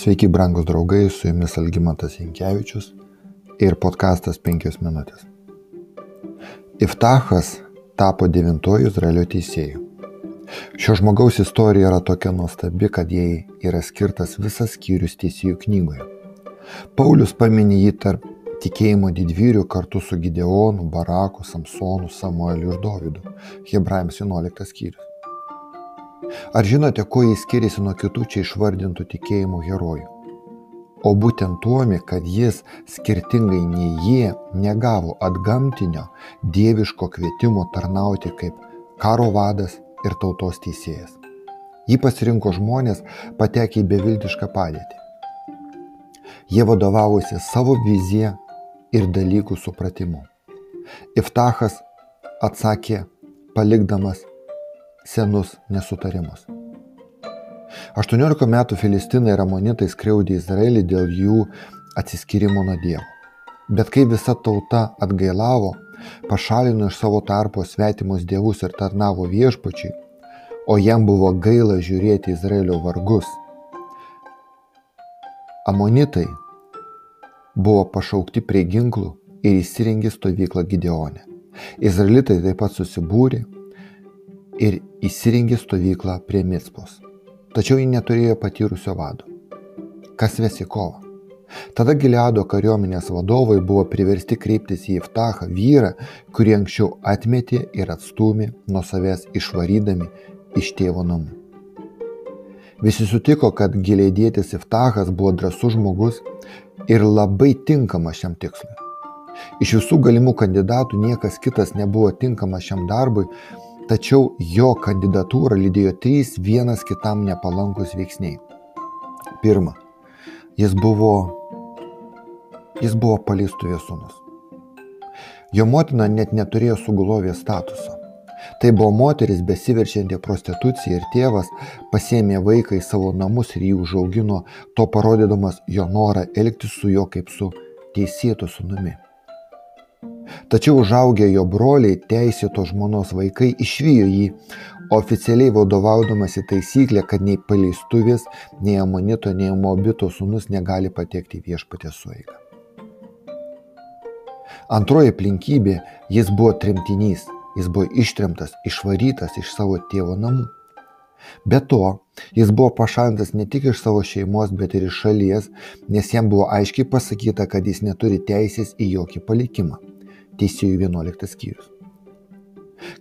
Sveiki, brangūs draugai, su jumis Algymantas Jankievičius ir podkastas 5 minutės. Iftachas tapo devintoju Izraelio teisėju. Šio žmogaus istorija yra tokia nuostabi, kad jai yra skirtas visas skyrius teisėjų knygoje. Paulius paminė jį tarp tikėjimo didvyrių kartu su Gideonu, Baraku, Samsonu, Samueliu ir Dovydu. Hebrajams 11 skyrius. Ar žinote, kuo jis skiriasi nuo kitų čia išvardintų tikėjimų herojų? O būtent tuomi, kad jis skirtingai nei jie negavo atgamtinio dieviško kvietimo tarnauti kaip karo vadas ir tautos teisėjas. Jį pasirinko žmonės patekę į beviltišką padėtį. Jie vadovavosi savo viziją ir dalykų supratimu. Iftachas atsakė palikdamas senus nesutarimus. 18 metų Filistinai ir Amonitai skriaudė Izraelį dėl jų atsiskyrimo nuo Dievo. Bet kai visa tauta atgailavo, pašalino iš savo tarpo svetimus dievus ir tarnavo viešpačiai, o jam buvo gaila žiūrėti Izraelio vargus, Amonitai buvo pašaukti prie ginklų ir įsirengė stovyklą Gideonė. Izraelitai taip pat susibūrė ir įsirengė stovyklą prie Mitspos. Tačiau ji neturėjo patyrusio vado. Kas vesi kovą? Tada Gileado kariuomenės vadovai buvo priversti kreiptis į Iftachą, vyrą, kurį anksčiau atmetė ir atstūmė nuo savęs išvarydami iš tėvo namų. Visi sutiko, kad gilėdėtis Iftachas buvo drasus žmogus ir labai tinkamas šiam tikslui. Iš visų galimų kandidatų niekas kitas nebuvo tinkamas šiam darbui, tačiau jo kandidatūrą lydėjo trys vienas kitam nepalankus veiksniai. Pirma, jis buvo, jis buvo paleistuvės sūnus. Jo motina net neturėjo sugulovės statuso. Tai buvo moteris besiverčianti prostitucija ir tėvas pasėmė vaiką į savo namus ir jį užaugino, to parodydamas jo norą elgtis su juo kaip su teisėtu sunumi. Tačiau užaugę jo broliai, teisėto žmonos vaikai išvijo jį, oficialiai vadovaudamasi taisyklė, kad nei paleistuvės, nei amonito, nei mobito sūnus negali patekti į viešpatės sueigą. Antroji aplinkybė - jis buvo tremtinys, jis buvo ištremtas, išvarytas iš savo tėvo namų. Be to, jis buvo pašalintas ne tik iš savo šeimos, bet ir iš šalies, nes jam buvo aiškiai pasakyta, kad jis neturi teisės į jokį palikimą. Teisėjų 11 skyrius.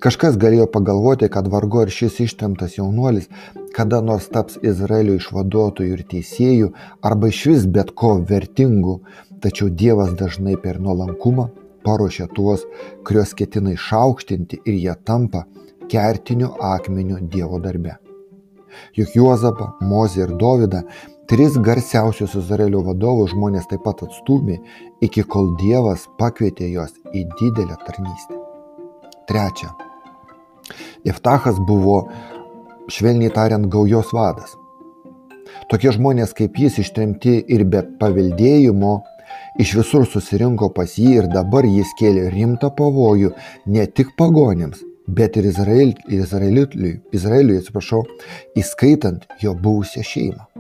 Kažkas galėjo pagalvoti, kad vargu ar šis ištremtas jaunuolis kada nors taps Izraelio išvaduotojų ir teisėjų arba iš vis bet ko vertingų, tačiau Dievas dažnai per nuolankumą paruošia tuos, kuriuos ketina išaukštinti ir jie tampa kertiniu akmeniu Dievo darbe. Juk Juozapą, Mozę ir Dovydą Tris garsiausius Izraelio vadovus žmonės taip pat atstūmė, iki kol Dievas pakvietė juos į didelę tarnystę. Trečia. Iftachas buvo, švelniai tariant, gaujos vadas. Tokie žmonės kaip jis ištremti ir be paveldėjimo iš visur susirinko pas jį ir dabar jis kėlė rimtą pavojų ne tik pagonėms, bet ir Izrael, Izraeliui, Izraeliui, atsiprašau, įskaitant jo buvusią šeimą.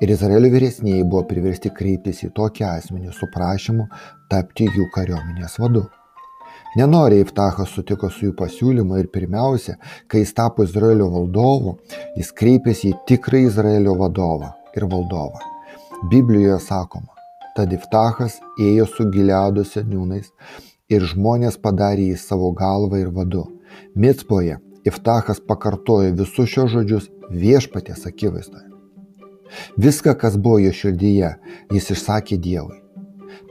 Ir Izraelio vyresnieji buvo priversti kreiptis į tokį asmenį su prašymu tapti jų kariuomenės vadu. Nenoriai Iftachas sutiko su jų pasiūlymu ir pirmiausia, kai jis tapo Izraelio valdovu, jis kreipėsi į tikrą Izraelio vadovą ir valdovą. Biblijoje sakoma, tad Iftachas ėjo su Gileado seniūnais ir žmonės padarė jį savo galvą ir vadu. Mitspoje Iftachas pakartojo visus šios žodžius viešpatės akivaizdoje. Viską, kas buvo jo širdyje, jis išsakė Dievui.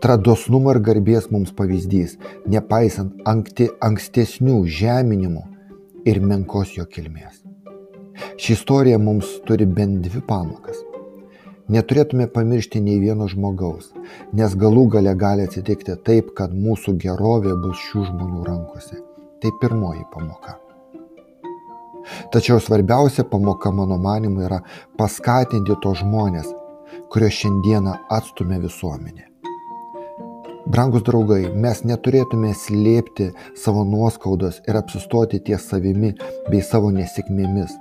Tradosnumo ir garbės mums pavyzdys, nepaisant ankti, ankstesnių žeminimų ir menkos jo kilmės. Ši istorija mums turi bent dvi pamokas. Neturėtume pamiršti nei vieno žmogaus, nes galų gale gali atsitikti taip, kad mūsų gerovė bus šių žmonių rankose. Tai pirmoji pamoka. Tačiau svarbiausia pamoka mano manimu yra paskatinti tos žmonės, kurios šiandieną atstumia visuomenė. Brangus draugai, mes neturėtume slėpti savo nuoskaudos ir apsistoti ties savimi bei savo nesėkmėmis.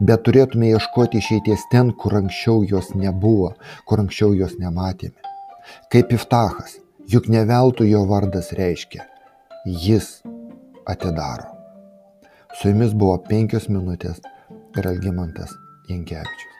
bet turėtume ieškoti išeities ten, kur anksčiau jos nebuvo, kur anksčiau jos nematėme. Kaip Iftachas, juk ne veltui jo vardas reiškia, jis atidaro. Su jumis buvo penkios minutės ir Algymantas Jankievičius.